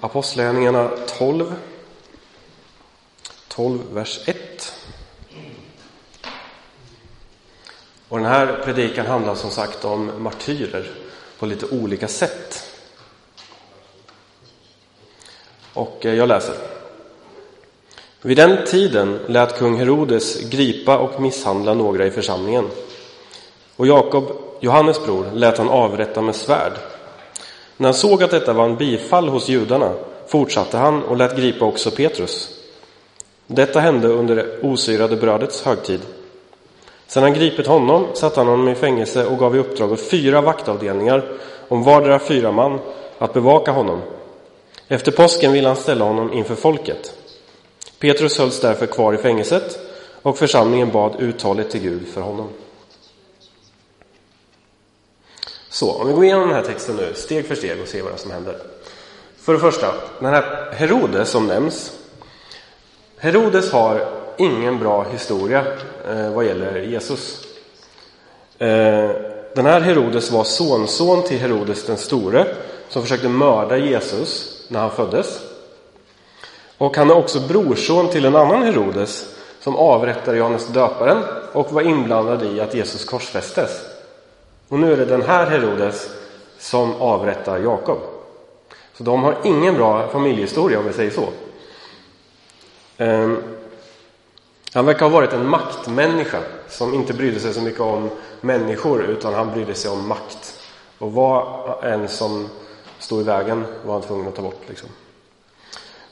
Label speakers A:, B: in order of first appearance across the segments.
A: Apostlagärningarna 12, 12, vers 1. Och den här predikan handlar som sagt om martyrer på lite olika sätt. Och eh, jag läser. Vid den tiden lät kung Herodes gripa och misshandla några i församlingen. Och Jakob, Johannes bror, lät han avrätta med svärd. När han såg att detta var en bifall hos judarna fortsatte han och lät gripa också Petrus. Detta hände under det osyrade brödets högtid. Sedan han gripit honom satte han honom i fängelse och gav i uppdrag åt fyra vaktavdelningar om vardera fyra man att bevaka honom. Efter påsken ville han ställa honom inför folket. Petrus hölls därför kvar i fängelset och församlingen bad uthålligt till Gud för honom. Så, om vi går igenom den här texten nu, steg för steg och ser vad som händer. För det första, den här Herodes som nämns. Herodes har ingen bra historia eh, vad gäller Jesus. Eh, den här Herodes var sonson till Herodes den store som försökte mörda Jesus när han föddes. Och han är också brorson till en annan Herodes som avrättade Johannes döparen och var inblandad i att Jesus korsfästes. Och nu är det den här Herodes som avrättar Jakob. Så de har ingen bra familjehistoria om vi säger så. Um, han verkar ha varit en maktmänniska som inte brydde sig så mycket om människor utan han brydde sig om makt. Och vad en som stod i vägen var han tvungen att ta bort. Liksom.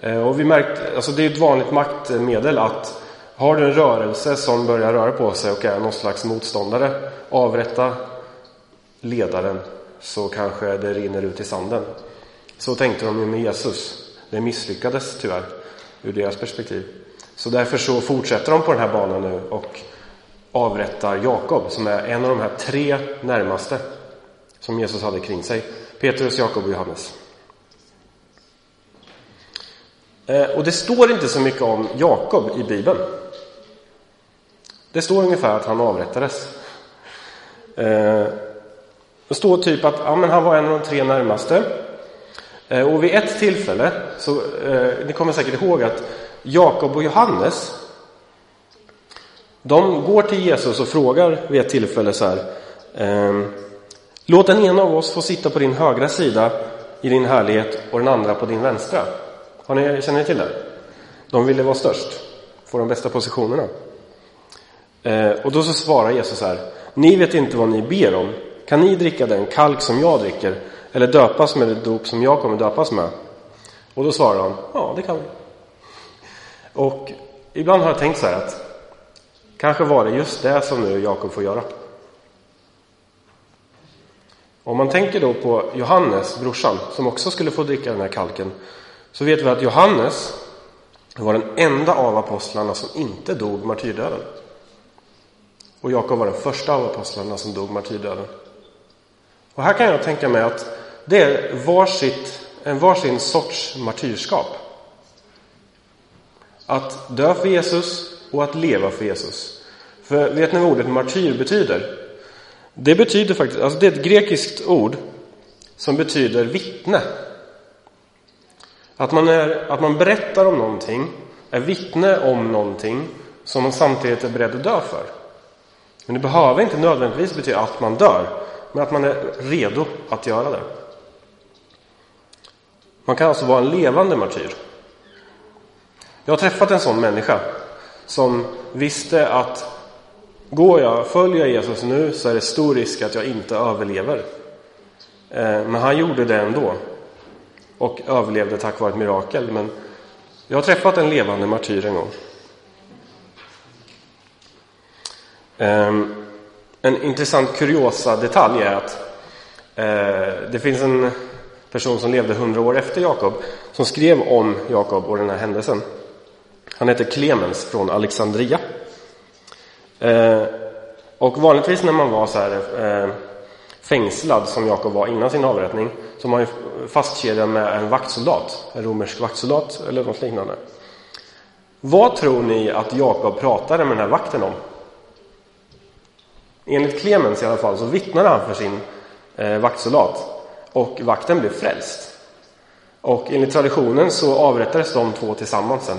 A: Ehm, och vi märkte, alltså det är ett vanligt maktmedel att har du en rörelse som börjar röra på sig och är någon slags motståndare, avrätta ledaren så kanske det rinner ut i sanden. Så tänkte de ju med Jesus. Det misslyckades tyvärr ur deras perspektiv. Så därför så fortsätter de på den här banan nu och avrättar Jakob som är en av de här tre närmaste som Jesus hade kring sig. Petrus, Jakob och Johannes. Eh, och det står inte så mycket om Jakob i Bibeln. Det står ungefär att han avrättades. Eh, det står typ att ja, men han var en av de tre närmaste. Eh, och vid ett tillfälle, så, eh, ni kommer säkert ihåg att Jakob och Johannes de går till Jesus och frågar vid ett tillfälle så här eh, Låt den ena av oss få sitta på din högra sida i din härlighet och den andra på din vänstra. Har ni, känner ni till det? De ville vara störst, få de bästa positionerna. Eh, och då så svarar Jesus här Ni vet inte vad ni ber om. Kan ni dricka den kalk som jag dricker eller döpas med det dop som jag kommer döpas med? Och då svarar han, ja det kan vi. Och ibland har jag tänkt så här att kanske var det just det som nu Jakob får göra. Om man tänker då på Johannes, brorsan, som också skulle få dricka den här kalken, så vet vi att Johannes var den enda av apostlarna som inte dog martyrdöden. Och Jakob var den första av apostlarna som dog martyrdöden. Och här kan jag tänka mig att det är varsitt, en varsin sorts martyrskap. Att dö för Jesus och att leva för Jesus. För vet ni vad ordet martyr betyder? Det betyder faktiskt, alltså det är ett grekiskt ord som betyder vittne. Att man, är, att man berättar om någonting, är vittne om någonting som man samtidigt är beredd att dö för. Men det behöver inte nödvändigtvis betyda att man dör, men att man är redo att göra det. Man kan alltså vara en levande martyr. Jag har träffat en sån människa som visste att går jag, följer jag Jesus nu så är det stor risk att jag inte överlever. Eh, men han gjorde det ändå och överlevde tack vare ett mirakel. Men jag har träffat en levande martyr en gång. Ehm, en intressant kuriosa detalj är att eh, det finns en person som levde hundra år efter Jakob som skrev om Jakob och den här händelsen. Han heter Clemens från Alexandria. Eh, och vanligtvis när man var så här eh, fängslad som Jakob var innan sin avrättning så var man fastkedjad med en vaktsoldat, en romersk vaktsoldat eller något liknande. Vad tror ni att Jakob pratade med den här vakten om? Enligt Clemens i alla fall så vittnade han för sin eh, vaktsoldat och vakten blev frälst. Och enligt traditionen så avrättades de två tillsammans sen.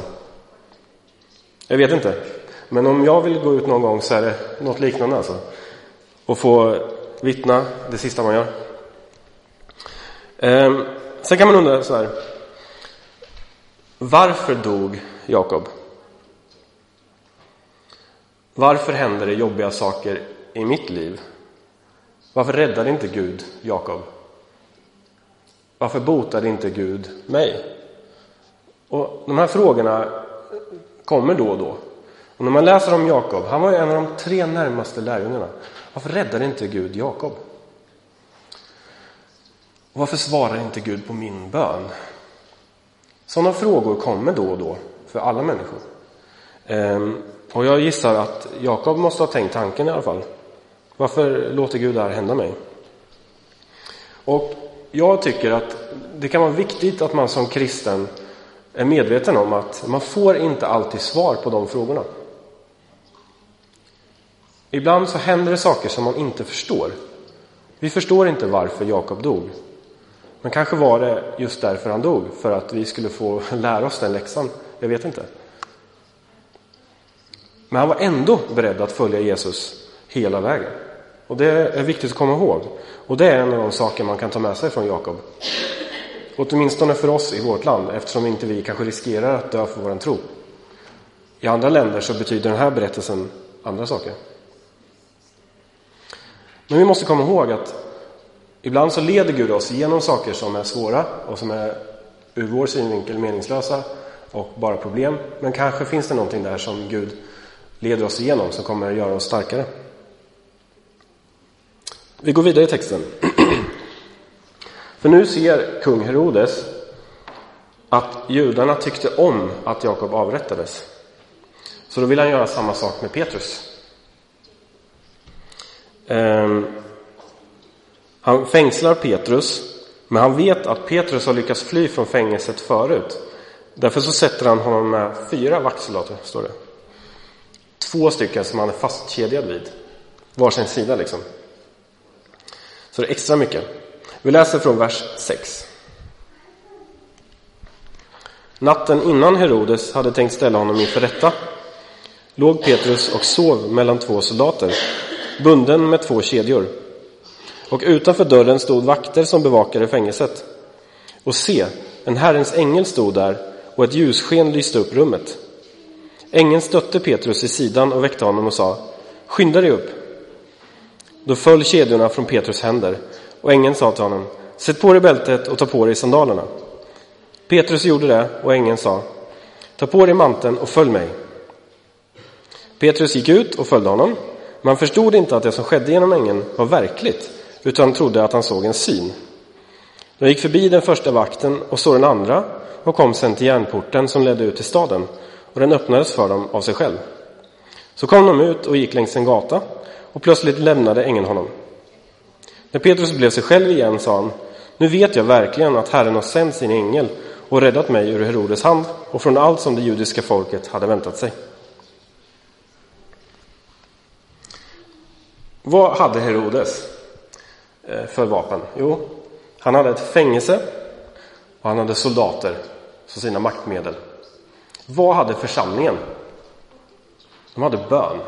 A: Jag vet inte. Men om jag vill gå ut någon gång så är det något liknande alltså. Och få vittna det sista man gör. Ehm, sen kan man undra så här. Varför dog Jakob? Varför händer det jobbiga saker i mitt liv? Varför räddade inte Gud Jakob? Varför botade inte Gud mig? Och De här frågorna kommer då och då. Och när man läser om Jakob, han var ju en av de tre närmaste lärjungarna. Varför räddade inte Gud Jakob? Och varför svarar inte Gud på min bön? Sådana frågor kommer då och då för alla människor. Ehm, och jag gissar att Jakob måste ha tänkt tanken i alla fall. Varför låter Gud det här hända mig? Och jag tycker att det kan vara viktigt att man som kristen är medveten om att man får inte alltid svar på de frågorna. Ibland så händer det saker som man inte förstår. Vi förstår inte varför Jakob dog. Men kanske var det just därför han dog, för att vi skulle få lära oss den läxan. Jag vet inte. Men han var ändå beredd att följa Jesus hela vägen. Och det är viktigt att komma ihåg. Och det är en av de saker man kan ta med sig från Jakob. Åtminstone för oss i vårt land, eftersom inte vi kanske riskerar att dö för vår tro. I andra länder så betyder den här berättelsen andra saker. Men vi måste komma ihåg att ibland så leder Gud oss genom saker som är svåra och som är ur vår synvinkel meningslösa och bara problem. Men kanske finns det någonting där som Gud leder oss igenom som kommer att göra oss starkare. Vi går vidare i texten. För nu ser kung Herodes att judarna tyckte om att Jakob avrättades. Så då vill han göra samma sak med Petrus. Ehm, han fängslar Petrus, men han vet att Petrus har lyckats fly från fängelset förut. Därför så sätter han honom med fyra vaktsoldater, står det. Två stycken som han är fastkedjad vid, varsin sida liksom. Så det är extra mycket. Vi läser från vers 6. Natten innan Herodes hade tänkt ställa honom inför rätta låg Petrus och sov mellan två soldater, bunden med två kedjor. Och utanför dörren stod vakter som bevakade fängelset. Och se, en Herrens ängel stod där och ett ljussken lyste upp rummet. Ängeln stötte Petrus i sidan och väckte honom och sa Skynda dig upp. Då föll kedjorna från Petrus händer och ängeln sa till honom Sätt på dig bältet och ta på dig sandalerna. Petrus gjorde det och ängeln sa Ta på dig manteln och följ mig. Petrus gick ut och följde honom. Man förstod inte att det som skedde genom ängeln var verkligt utan trodde att han såg en syn. De gick förbi den första vakten och såg den andra och kom sedan till järnporten som ledde ut till staden och den öppnades för dem av sig själv. Så kom de ut och gick längs en gata och plötsligt lämnade ängeln honom. När Petrus blev sig själv igen sa han, nu vet jag verkligen att Herren har sänt sin ängel och räddat mig ur Herodes hand och från allt som det judiska folket hade väntat sig. Vad hade Herodes eh, för vapen? Jo, han hade ett fängelse och han hade soldater som sina maktmedel. Vad hade församlingen? De hade bön.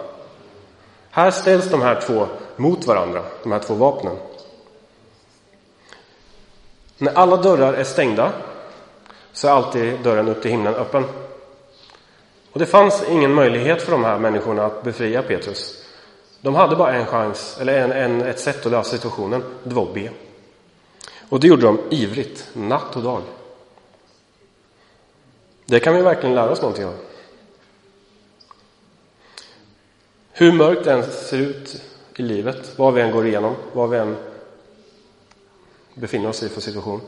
A: Här ställs de här två mot varandra, de här två vapnen. När alla dörrar är stängda så är alltid dörren upp till himlen öppen. Och det fanns ingen möjlighet för de här människorna att befria Petrus. De hade bara en chans, eller en, en, ett sätt att lösa situationen. Det var att be. Och det gjorde de ivrigt, natt och dag. Det kan vi verkligen lära oss någonting av. Hur mörkt det än ser ut i livet, vad vi än går igenom, vad vi än befinner oss i för situation,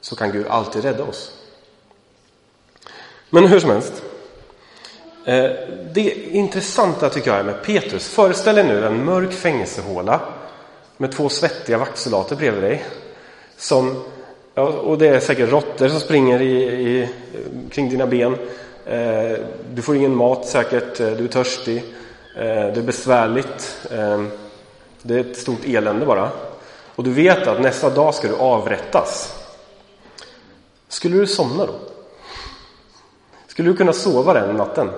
A: så kan Gud alltid rädda oss. Men hur som helst. Eh, det intressanta tycker jag är med Petrus. Föreställ dig nu en mörk fängelsehåla med två svettiga vaktsoldater bredvid dig. Som, och det är säkert råttor som springer i, i, kring dina ben. Eh, du får ingen mat säkert, eh, du är törstig. Eh, det är besvärligt. Ehm, det är ett stort elände bara. Och du vet att nästa dag ska du avrättas. Skulle du somna då? Skulle du kunna sova den natten?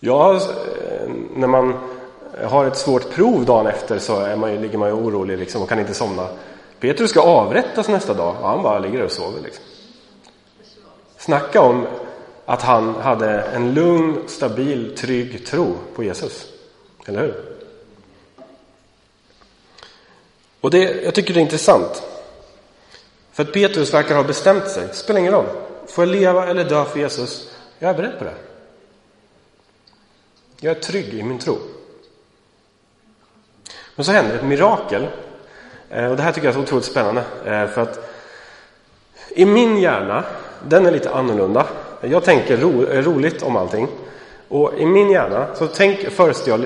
A: Ja, eh, när man har ett svårt prov dagen efter så är man ju, ligger man ju orolig liksom och kan inte somna. Petrus ska avrättas nästa dag och han bara ligger och sover. Liksom. Snacka om att han hade en lugn, stabil, trygg tro på Jesus. Eller hur? Och det, jag tycker det är intressant. För att Petrus verkar ha bestämt sig. Det spelar ingen roll. Får jag leva eller dö för Jesus? Jag är beredd på det. Jag är trygg i min tro. Men så händer ett mirakel. Eh, och det här tycker jag är så otroligt spännande. Eh, för att i min hjärna, den är lite annorlunda. Jag tänker ro, roligt om allting. Och i min hjärna så tänk,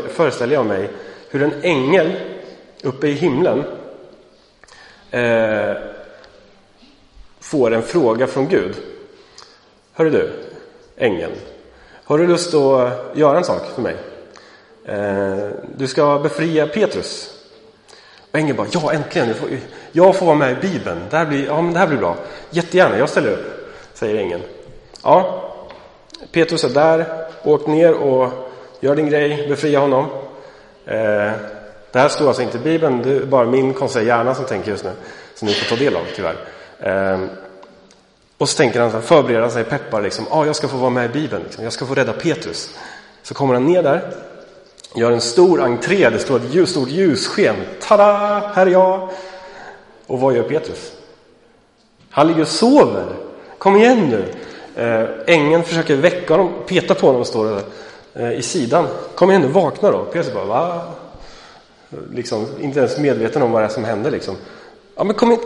A: föreställer jag mig hur en ängel uppe i himlen eh, får en fråga från Gud. Hör du, ängeln. Har du lust att göra en sak för mig? Eh, du ska befria Petrus. Och ängeln bara, ja äntligen, jag får vara med i Bibeln. Det här blir, ja, men det här blir bra. Jättegärna, jag ställer upp, säger ängeln. Ja, Petrus är där, åk ner och gör din grej, befria honom. Eh, det här står alltså inte i Bibeln, det är bara min konstiga hjärna som tänker just nu, som ni får ta del av tyvärr. Eh, och så tänker han, förbereder sig, peppar liksom, ah, jag ska få vara med i Bibeln, liksom. jag ska få rädda Petrus. Så kommer han ner där, gör en stor entré, det står ett ljus, stort ljussken. Tada, här är jag! Och vad gör Petrus? Han ligger och sover. Kom igen nu! Eh, ängeln försöker väcka honom, peta på honom, står det där, eh, i sidan. Kom igen nu, vakna då! Petrus bara, va? Liksom, inte ens medveten om vad det är som händer. Liksom. Ja, men kom in,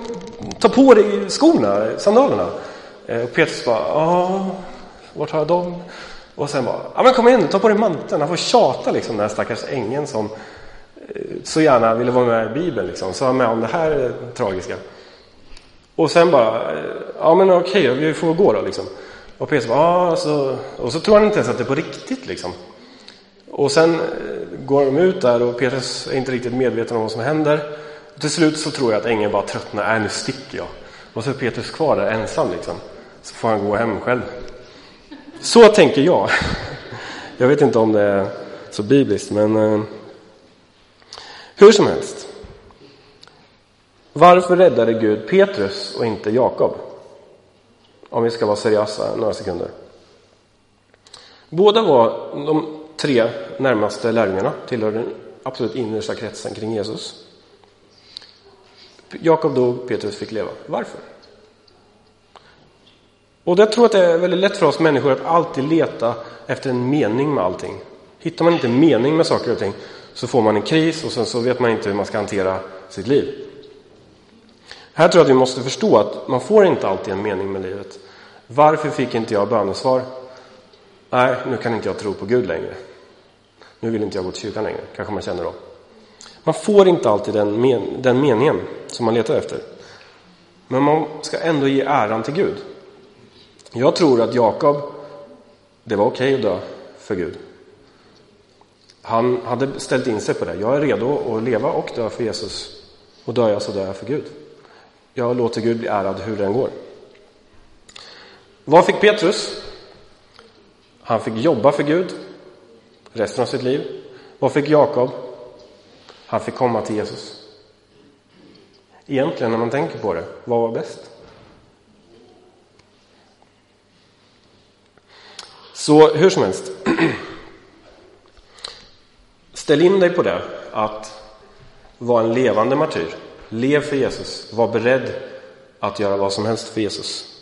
A: ta på dig skorna, sandalerna. Eh, och Petrus bara, ja, vart har jag dem? Och sen bara, ja men kom igen ta på dig manteln. Han får tjata liksom, den här stackars ängeln som så gärna ville vara med i Bibeln. Liksom. Så han med om det här tragiska. Och sen bara, ja men okej, vi får gå då liksom. Och Petrus bara, ah, så, och så tror han inte ens att det är på riktigt liksom. Och sen eh, går de ut där och Petrus är inte riktigt medveten om vad som händer. Och till slut så tror jag att ängeln bara tröttnar, äh nu sticker jag. Och så är Petrus kvar där ensam liksom. Så får han gå hem själv. Så tänker jag. Jag vet inte om det är så bibliskt, men eh, hur som helst. Varför räddade Gud Petrus och inte Jakob? Om vi ska vara seriösa några sekunder. Båda var de tre närmaste lärjungarna, tillhörde den absolut innersta kretsen kring Jesus. Jakob dog, Petrus fick leva. Varför? Och jag tror att det är väldigt lätt för oss människor att alltid leta efter en mening med allting. Hittar man inte en mening med saker och ting så får man en kris och sen så vet man inte hur man ska hantera sitt liv. Här tror jag att vi måste förstå att man får inte alltid en mening med livet. Varför fick inte jag bönesvar? Nej, nu kan inte jag tro på Gud längre. Nu vill inte jag gå till kyrkan längre, kanske man känner då. Man får inte alltid den, men den meningen som man letar efter. Men man ska ändå ge äran till Gud. Jag tror att Jakob, det var okej okay att dö för Gud. Han hade ställt in sig på det. Jag är redo att leva och dö för Jesus. Och dör jag så dör jag för Gud. Jag låter Gud bli ärad hur den går. Vad fick Petrus? Han fick jobba för Gud resten av sitt liv. Vad fick Jakob? Han fick komma till Jesus. Egentligen, när man tänker på det, vad var bäst? Så hur som helst. Ställ in dig på det, att vara en levande martyr. Lev för Jesus. Var beredd att göra vad som helst för Jesus.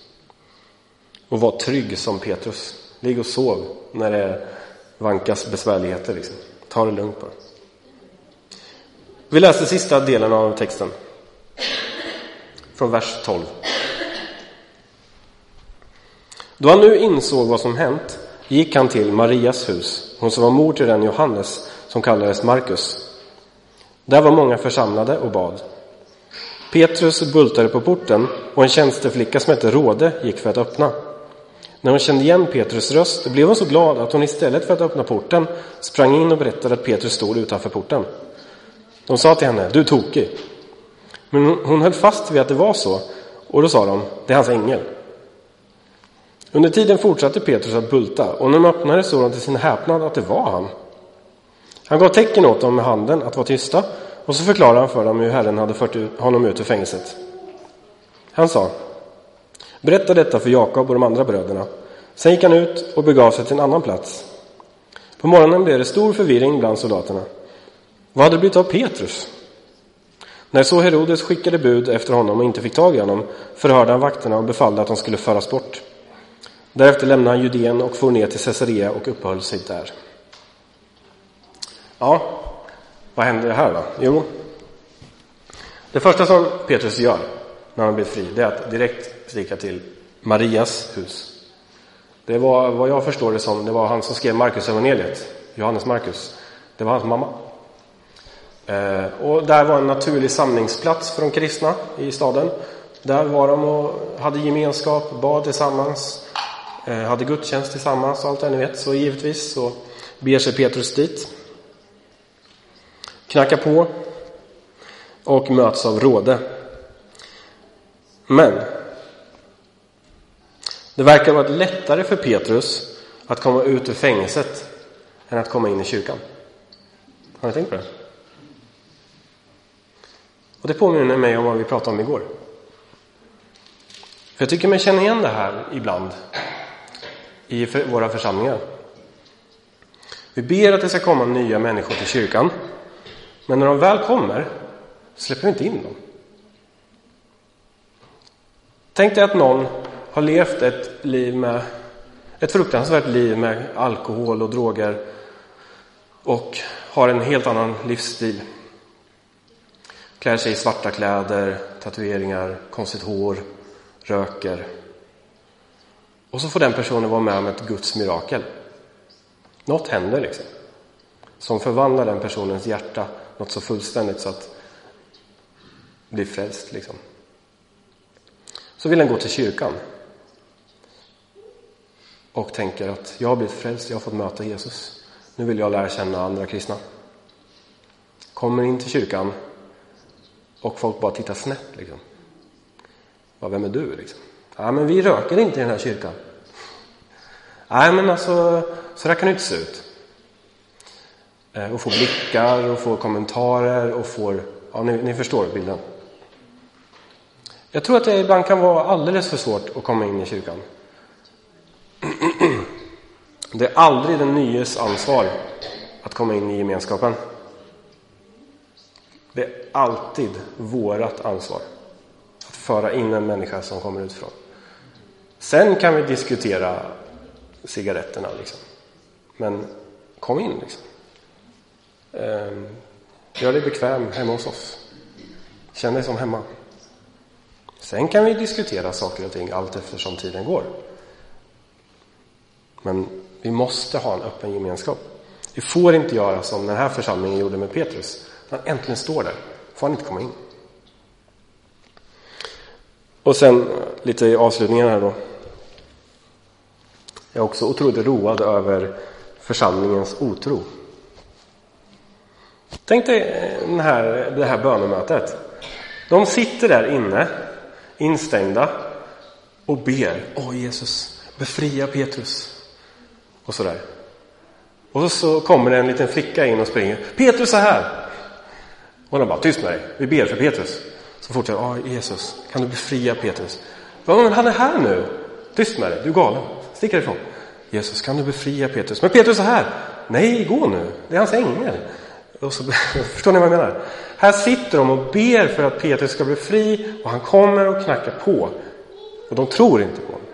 A: Och var trygg som Petrus. Ligg och sov när det vankas besvärligheter. Liksom. Ta det lugnt bara. Vi läser sista delen av texten. Från vers 12. Då han nu insåg vad som hänt gick han till Marias hus, hon som var mor till den Johannes som kallades Markus. Där var många församlade och bad. Petrus bultade på porten och en tjänsteflicka som hette Råde gick för att öppna. När hon kände igen Petrus röst blev hon så glad att hon istället för att öppna porten sprang in och berättade att Petrus stod utanför porten. De sa till henne, du är tokig. Men hon höll fast vid att det var så Och då sa de, det är hans ängel. Under tiden fortsatte Petrus att bulta och när de öppnade såg de till sin häpnad att det var han. Han gav tecken åt dem med handen att vara tysta och så förklarade han för dem hur Herren hade fört honom ut ur fängelset. Han sa, berätta detta för Jakob och de andra bröderna. Sen gick han ut och begav sig till en annan plats. På morgonen blev det stor förvirring bland soldaterna. Vad hade det blivit av Petrus? När så Herodes skickade bud efter honom och inte fick tag i honom förhörde han vakterna och befallde att de skulle föras bort. Därefter lämnade han Judeen och for ner till Caesarea och uppehöll sig där. Ja, vad händer här då? Jo, det första som Petrus gör när han blir fri, det är att direkt sticka till Marias hus. Det var vad jag förstår det som, det var han som skrev Markus evangeliet, Johannes Markus. Det var hans mamma. Eh, och där var en naturlig samlingsplats för de kristna i staden. Där var de och hade gemenskap, bad tillsammans, eh, hade gudstjänst tillsammans och allt det ni vet. Så givetvis så beger sig Petrus dit. Knackar på och möts av råde. Men det verkar vara lättare för Petrus att komma ut ur fängelset än att komma in i kyrkan. Har ni tänkt på det? Och det påminner mig om vad vi pratade om igår. För jag tycker mig känna igen det här ibland i våra församlingar. Vi ber att det ska komma nya människor till kyrkan. Men när de väl kommer släpper vi inte in dem. Tänk dig att någon har levt ett liv med ett fruktansvärt liv med alkohol och droger och har en helt annan livsstil. Klär sig i svarta kläder, tatueringar, konstigt hår, röker. Och så får den personen vara med om ett Guds mirakel. Något händer liksom. Som förvandlar den personens hjärta något så fullständigt så att blir frälst liksom. Så vill den gå till kyrkan och tänker att jag har blivit frälst, jag har fått möta Jesus. Nu vill jag lära känna andra kristna. Kommer in till kyrkan och folk bara tittar snett. Liksom. Ja, vem är du? Liksom. Ja, men vi röker inte i den här kyrkan. Nej, men alltså, så där kan det inte se ut. Eh, och får blickar och får kommentarer och får, ja ni, ni förstår bilden. Jag tror att det ibland kan vara alldeles för svårt att komma in i kyrkan. Det är aldrig den nyes ansvar att komma in i gemenskapen. Det är alltid vårat ansvar att föra in en människa som kommer utifrån. Sen kan vi diskutera cigaretterna, liksom. men kom in. Liksom. Ehm, gör dig bekväm hemma hos oss. Känn dig som hemma. Sen kan vi diskutera saker och ting allt eftersom tiden går. Men vi måste ha en öppen gemenskap. Vi får inte göra som den här församlingen gjorde med Petrus. När han äntligen står där får han inte komma in. Och sen lite i avslutningen här då. Jag är också otroligt road över församlingens otro. Tänk dig eh, den här, det här bönemötet. De sitter där inne, instängda och ber. Åh Jesus, befria Petrus. Och sådär. Och så kommer det en liten flicka in och springer. Petrus är här! Och de bara, tyst med dig, vi ber för Petrus. Så fortsätter ja Jesus, kan du befria Petrus? Men han är här nu. Tyst med dig, du är galen. Stick härifrån. Jesus, kan du befria Petrus? Men Petrus är här. Nej, gå nu. Det är hans ängel. Och så, förstår ni vad jag menar? Här sitter de och ber för att Petrus ska bli fri och han kommer och knackar på. Och de tror inte på honom.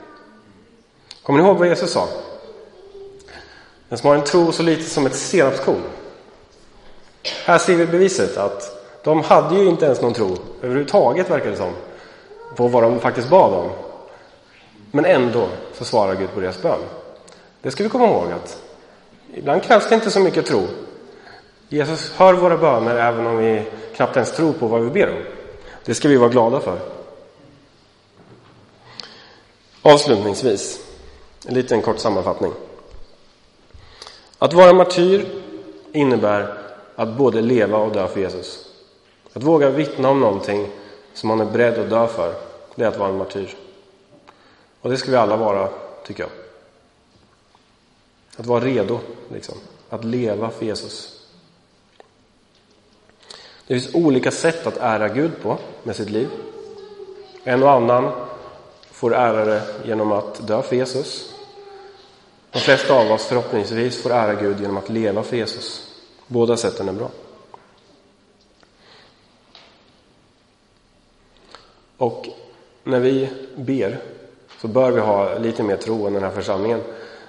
A: Kommer ni ihåg vad Jesus sa? Den som har en tro så lite som ett senapskorn. Här ser vi beviset att de hade ju inte ens någon tro överhuvudtaget verkar det som. På vad de faktiskt bad om. Men ändå så svarar Gud på deras bön. Det ska vi komma ihåg att ibland krävs det inte så mycket tro. Jesus hör våra böner även om vi knappt ens tror på vad vi ber om. Det ska vi vara glada för. Avslutningsvis, en liten kort sammanfattning. Att vara martyr innebär att både leva och dö för Jesus. Att våga vittna om någonting som man är beredd att dö för det är att vara en martyr. Och det ska vi alla vara, tycker jag. Att vara redo, liksom. Att leva för Jesus. Det finns olika sätt att ära Gud på med sitt liv. En och annan får ära det genom att dö för Jesus. De flesta av oss förhoppningsvis får ära Gud genom att leva för Jesus. Båda sätten är bra. Och när vi ber så bör vi ha lite mer tro än den här församlingen.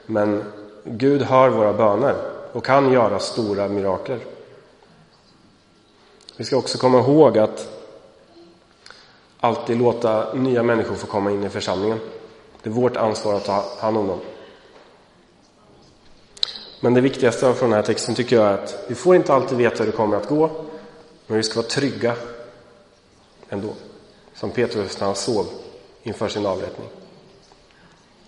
A: Men Gud hör våra böner och kan göra stora mirakler. Vi ska också komma ihåg att alltid låta nya människor få komma in i församlingen. Det är vårt ansvar att ta hand om dem. Men det viktigaste från den här texten tycker jag är att vi får inte alltid veta hur det kommer att gå, men vi ska vara trygga ändå. Som Petrus när han sov inför sin avrättning.